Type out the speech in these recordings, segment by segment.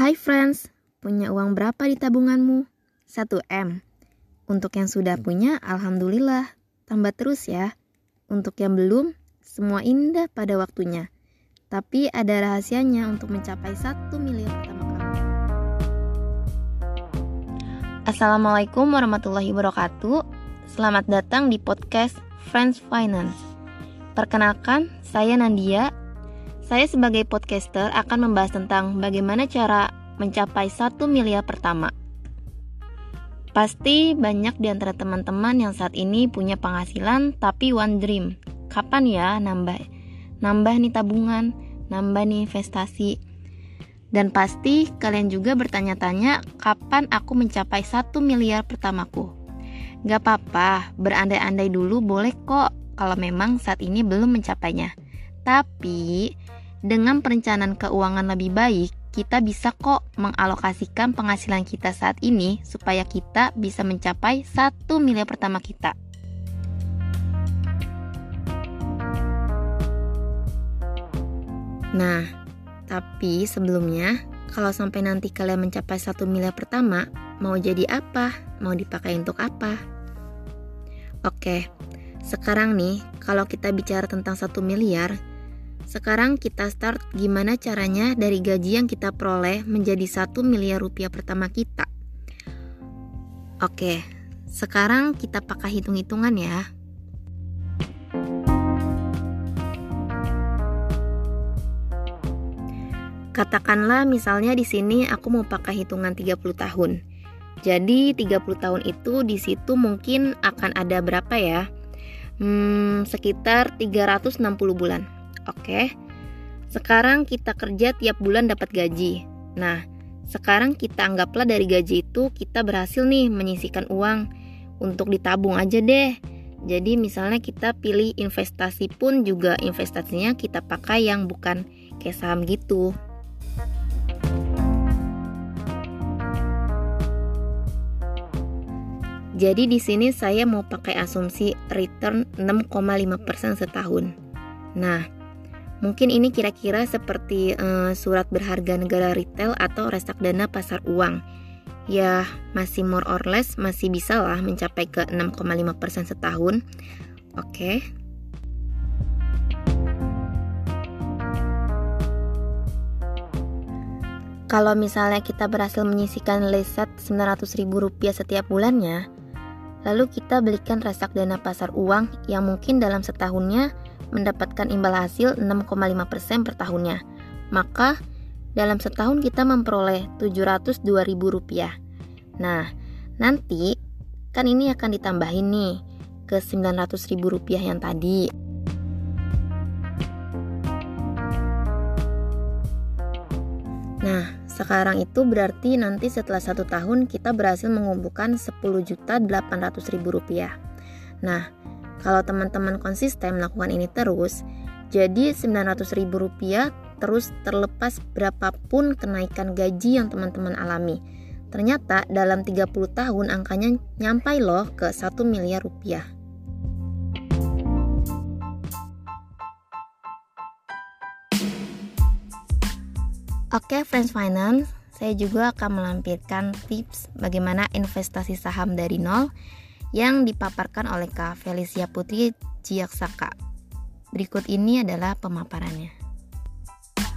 Hai friends, punya uang berapa di tabunganmu? 1M. Untuk yang sudah punya, Alhamdulillah. Tambah terus ya. Untuk yang belum, semua indah pada waktunya. Tapi ada rahasianya untuk mencapai 1 miliar pertama kali. Assalamualaikum warahmatullahi wabarakatuh. Selamat datang di podcast Friends Finance. Perkenalkan, saya Nandia, saya sebagai podcaster akan membahas tentang bagaimana cara mencapai satu miliar pertama. Pasti banyak di antara teman-teman yang saat ini punya penghasilan tapi one dream. Kapan ya nambah nambah nih tabungan, nambah nih investasi. Dan pasti kalian juga bertanya-tanya kapan aku mencapai satu miliar pertamaku. Gak apa-apa, berandai-andai dulu boleh kok kalau memang saat ini belum mencapainya. Tapi dengan perencanaan keuangan lebih baik, kita bisa kok mengalokasikan penghasilan kita saat ini supaya kita bisa mencapai satu miliar pertama kita. Nah, tapi sebelumnya, kalau sampai nanti kalian mencapai satu miliar pertama, mau jadi apa? Mau dipakai untuk apa? Oke, sekarang nih, kalau kita bicara tentang satu miliar, sekarang kita start gimana caranya dari gaji yang kita peroleh menjadi 1 miliar rupiah pertama kita. Oke, sekarang kita pakai hitung-hitungan ya. Katakanlah misalnya di sini aku mau pakai hitungan 30 tahun. Jadi 30 tahun itu di situ mungkin akan ada berapa ya? Hmm, sekitar 360 bulan. Oke. Sekarang kita kerja tiap bulan dapat gaji. Nah, sekarang kita anggaplah dari gaji itu kita berhasil nih menyisihkan uang untuk ditabung aja deh. Jadi misalnya kita pilih investasi pun juga investasinya kita pakai yang bukan kayak saham gitu. Jadi di sini saya mau pakai asumsi return 6,5% setahun. Nah, Mungkin ini kira-kira seperti uh, surat berharga negara retail atau reksadana pasar uang. Ya, masih more or less masih bisa lah mencapai ke 6,5% setahun. Oke. Okay. Kalau misalnya kita berhasil menyisikan leset 900 ribu rupiah setiap bulannya, lalu kita belikan reksadana pasar uang yang mungkin dalam setahunnya mendapatkan imbal hasil 6,5% per tahunnya. Maka dalam setahun kita memperoleh 702 ribu rupiah. Nah, nanti kan ini akan ditambahin nih ke 900 ribu rupiah yang tadi. Nah, sekarang itu berarti nanti setelah satu tahun kita berhasil mengumpulkan 10 juta 800 ribu rupiah. Nah, kalau teman-teman konsisten melakukan ini terus, jadi 900 ribu rupiah terus terlepas berapapun kenaikan gaji yang teman-teman alami. Ternyata dalam 30 tahun angkanya nyampai loh ke 1 miliar rupiah. Oke, Friends Finance, saya juga akan melampirkan tips bagaimana investasi saham dari nol yang dipaparkan oleh Kak Felicia Putri Jiaksaka. Berikut ini adalah pemaparannya.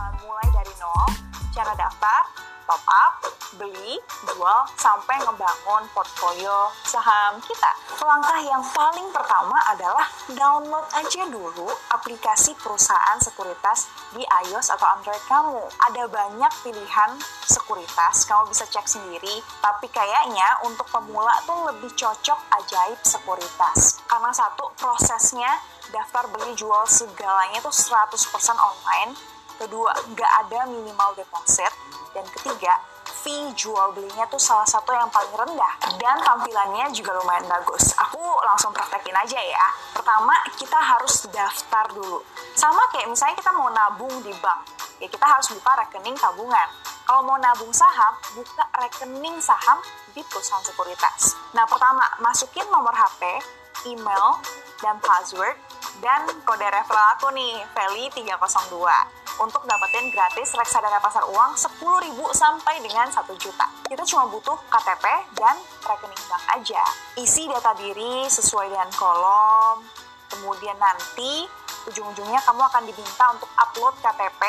Mulai dari nol, cara daftar, top up, beli, jual, sampai ngebangun portfolio saham kita. Langkah yang paling pertama adalah download aja dulu aplikasi perusahaan sekuritas di iOS atau Android kamu. Ada banyak pilihan sekuritas, kamu bisa cek sendiri, tapi kayaknya untuk pemula tuh lebih cocok ajaib sekuritas. Karena satu, prosesnya daftar beli jual segalanya tuh 100% online. Kedua, nggak ada minimal deposit dan ketiga, fee jual belinya tuh salah satu yang paling rendah dan tampilannya juga lumayan bagus. Aku langsung praktekin aja ya. Pertama, kita harus daftar dulu. Sama kayak misalnya kita mau nabung di bank, ya kita harus buka rekening tabungan. Kalau mau nabung saham, buka rekening saham di perusahaan sekuritas. Nah, pertama, masukin nomor HP, email, dan password, dan kode referral aku nih, Feli302. Untuk dapetin gratis reksadana pasar uang 10.000 sampai dengan 1 juta. Kita cuma butuh KTP dan rekening bank aja. Isi data diri sesuai dengan kolom, kemudian nanti ujung-ujungnya kamu akan diminta untuk upload KTP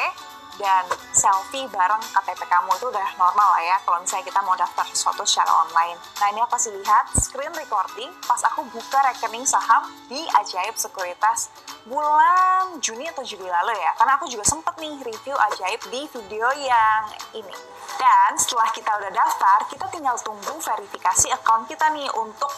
dan selfie bareng KTP kamu itu udah normal lah ya kalau misalnya kita mau daftar sesuatu secara online. Nah ini aku kasih lihat screen recording pas aku buka rekening saham di Ajaib Sekuritas bulan Juni atau Juli lalu ya. Karena aku juga sempet nih review Ajaib di video yang ini. Dan setelah kita udah daftar, kita tinggal tunggu verifikasi account kita nih untuk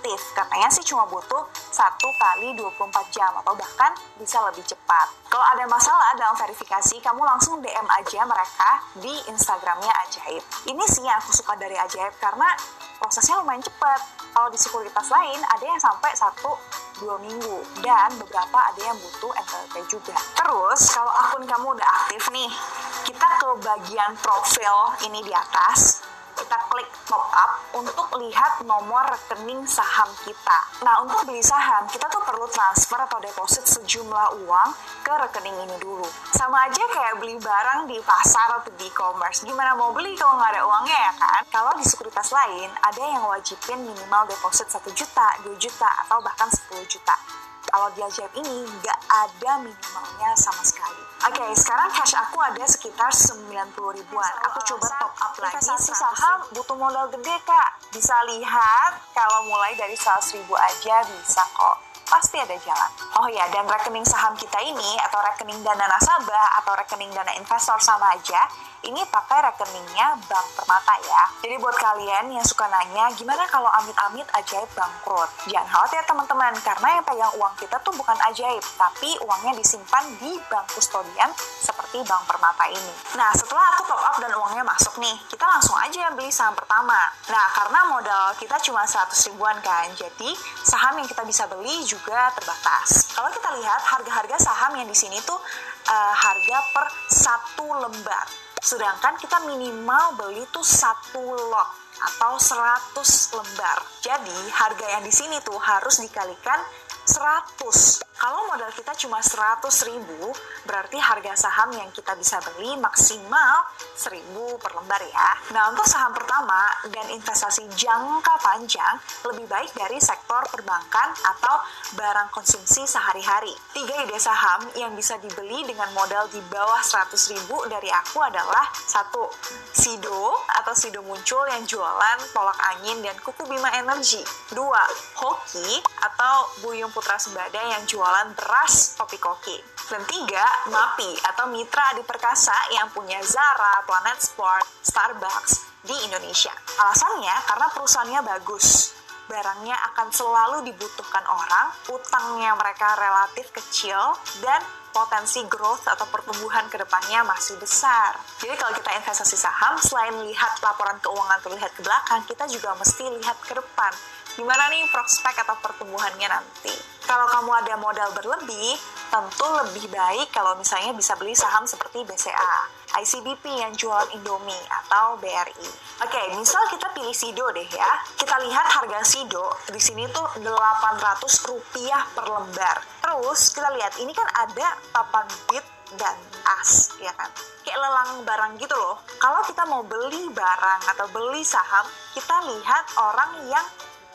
aktif. Katanya sih cuma butuh 1 kali 24 jam atau bahkan bisa lebih cepat. Kalau ada masalah dalam verifikasi, kamu langsung DM aja mereka di Instagramnya Ajaib. Ini sih yang aku suka dari Ajaib karena prosesnya lumayan cepat. Kalau di sekuritas lain ada yang sampai satu dua minggu dan beberapa ada yang butuh NPWP juga. Terus kalau akun kamu udah aktif nih, kita ke bagian profil ini di atas kita klik top up untuk lihat nomor rekening saham kita. Nah, untuk beli saham, kita tuh perlu transfer atau deposit sejumlah uang ke rekening ini dulu. Sama aja kayak beli barang di pasar atau di e-commerce. Gimana mau beli kalau nggak ada uangnya ya kan? Kalau di sekuritas lain, ada yang wajibin minimal deposit 1 juta, 2 juta, atau bahkan 10 juta. Kalau di ajaib ini nggak ada minimalnya sama sekali. Oke, okay, sekarang cash aku ada sekitar 90 ribuan. Aku coba top up lagi. Investasi saham butuh modal gede, Kak. Bisa lihat kalau mulai dari 100 ribu aja bisa kok pasti ada jalan. Oh ya, dan rekening saham kita ini atau rekening dana nasabah atau rekening dana investor sama aja, ini pakai rekeningnya Bank Permata ya. Jadi buat kalian yang suka nanya, gimana kalau amit-amit ajaib bangkrut? Jangan khawatir teman-teman, karena yang pegang uang kita tuh bukan ajaib, tapi uangnya disimpan di bank kustodian seperti Bank Permata ini. Nah, setelah aku top up dan uangnya masuk nih, kita langsung aja beli saham pertama. Nah, karena modal kita cuma 100 ribuan kan, jadi saham yang kita bisa beli juga terbatas. Kalau kita lihat harga-harga saham yang di sini tuh uh, harga per satu lembar. Sedangkan kita minimal beli tuh satu lot atau 100 lembar. Jadi harga yang di sini tuh harus dikalikan 100. Kalau modal kita cuma 100 ribu, berarti harga saham yang kita bisa beli maksimal 1000 per lembar ya. Nah, untuk saham pertama dan investasi jangka panjang, lebih baik dari sektor perbankan atau barang konsumsi sehari-hari. Tiga ide saham yang bisa dibeli dengan modal di bawah 100 ribu dari aku adalah satu, Sido atau Sido muncul yang jualan tolak angin dan kuku Bima Energi. Dua, Hoki atau Buyung Putra Sembada yang jualan beras topi koki. Dan tiga, MAPI atau Mitra Adi Perkasa yang punya Zara, Planet Sport, Starbucks di Indonesia. Alasannya karena perusahaannya bagus, barangnya akan selalu dibutuhkan orang, utangnya mereka relatif kecil, dan potensi growth atau pertumbuhan ke depannya masih besar. Jadi kalau kita investasi saham, selain lihat laporan keuangan terlihat ke belakang, kita juga mesti lihat ke depan gimana nih prospek atau pertumbuhannya nanti. Kalau kamu ada modal berlebih, tentu lebih baik kalau misalnya bisa beli saham seperti BCA, ICBP yang jualan Indomie, atau BRI. Oke, misal kita pilih Sido deh ya. Kita lihat harga Sido di sini tuh 800 rupiah per lembar. Terus kita lihat ini kan ada papan bit dan as, ya kan? Kayak lelang barang gitu loh. Kalau kita mau beli barang atau beli saham, kita lihat orang yang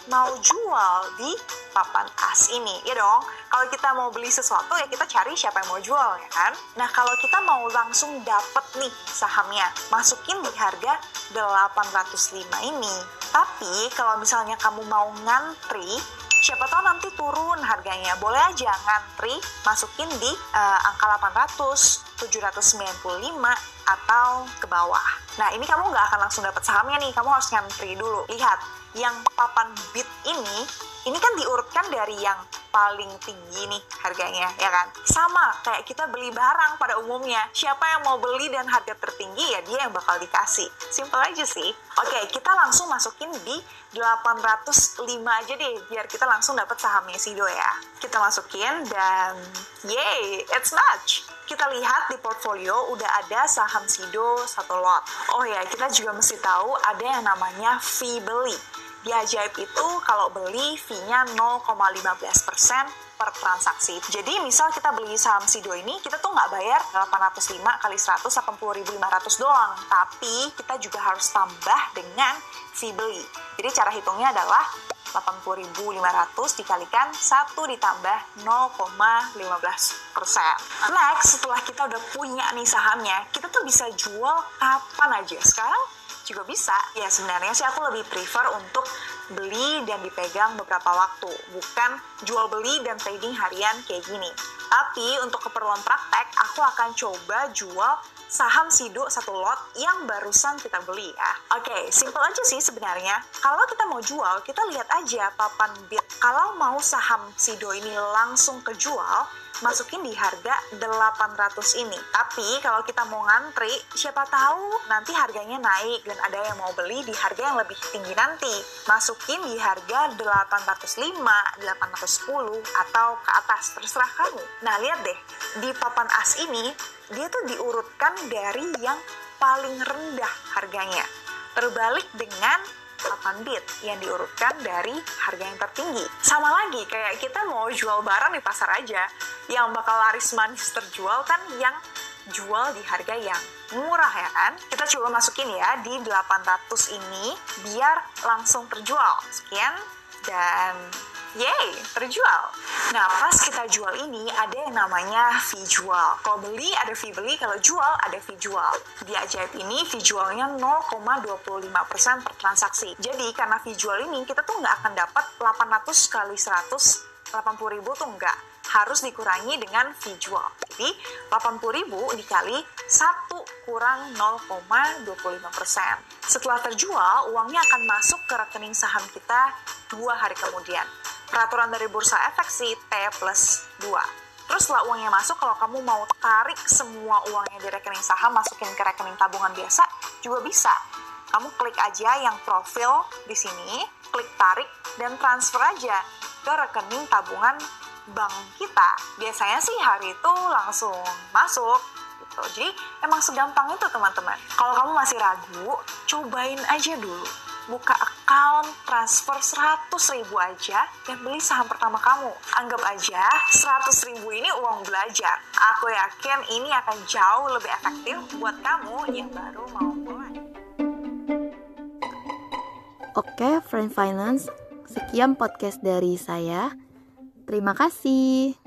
mau jual di papan as ini ya dong? Kalau kita mau beli sesuatu ya kita cari siapa yang mau jual ya kan? Nah kalau kita mau langsung dapet nih sahamnya masukin di harga 805 ini. Tapi kalau misalnya kamu mau ngantri siapa tahu nanti turun harganya. Boleh aja ngantri masukin di uh, angka 800 795 atau ke bawah. Nah ini kamu nggak akan langsung dapat sahamnya nih. Kamu harus ngantri dulu. Lihat yang papan bit ini ini kan diurutkan dari yang paling tinggi nih harganya ya kan? Sama kayak kita beli barang pada umumnya. Siapa yang mau beli dan harga tertinggi ya dia yang bakal dikasih. Simple aja sih. Oke kita langsung masukin di 805 aja deh biar kita langsung dapat sahamnya Sido ya kita masukin dan yay it's match. Kita lihat di portfolio udah ada saham Sido satu lot. Oh ya, kita juga mesti tahu ada yang namanya fee beli Di Ajaib itu kalau beli fee-nya 0,15% per transaksi. Jadi misal kita beli saham Sido ini, kita tuh nggak bayar 805 kali 100, 80.500 doang. Tapi kita juga harus tambah dengan fee beli. Jadi cara hitungnya adalah 80.500 dikalikan 1 ditambah 0,15 persen. Next, setelah kita udah punya nih sahamnya, kita tuh bisa jual kapan aja. Sekarang juga bisa. Ya sebenarnya sih aku lebih prefer untuk beli dan dipegang beberapa waktu, bukan jual beli dan trading harian kayak gini. Tapi untuk keperluan praktek, aku akan coba jual saham Sido satu lot yang barusan kita beli ya. Oke, okay, simple aja sih sebenarnya. Kalau kita mau jual, kita lihat aja papan bid. Kalau mau saham Sido ini langsung kejual, masukin di harga 800 ini. Tapi kalau kita mau ngantri, siapa tahu nanti harganya naik dan ada yang mau beli di harga yang lebih tinggi nanti. Masukin di harga 805, 810 atau ke atas, terserah kamu. Nah, lihat deh, di papan as ini dia tuh diurutkan dari yang paling rendah harganya. Terbalik dengan papan bid yang diurutkan dari harga yang tertinggi. Sama lagi kayak kita mau jual barang di pasar aja, yang bakal laris manis terjual kan yang jual di harga yang murah ya kan. Kita coba masukin ya di 800 ini biar langsung terjual. Sekian dan Yeay, terjual. Nah, pas kita jual ini ada yang namanya fee jual. Kalau beli ada fee beli, kalau jual ada fee jual. Di Ajaib ini fee jualnya 0,25% per transaksi. Jadi karena fee jual ini kita tuh nggak akan dapat 800 kali 100 80 ribu tuh enggak harus dikurangi dengan fee jual. Jadi 80 ribu dikali 1 kurang 0,25%. Setelah terjual, uangnya akan masuk ke rekening saham kita dua hari kemudian peraturan dari bursa efek sih T plus 2. Terus setelah uangnya masuk, kalau kamu mau tarik semua uangnya di rekening saham, masukin ke rekening tabungan biasa, juga bisa. Kamu klik aja yang profil di sini, klik tarik, dan transfer aja ke rekening tabungan bank kita. Biasanya sih hari itu langsung masuk, gitu. Jadi emang segampang itu teman-teman. Kalau kamu masih ragu, cobain aja dulu buka account transfer 100 ribu aja dan beli saham pertama kamu. Anggap aja 100 ribu ini uang belajar. Aku yakin ini akan jauh lebih efektif buat kamu yang baru mau mulai. Oke, Friend Finance, sekian podcast dari saya. Terima kasih.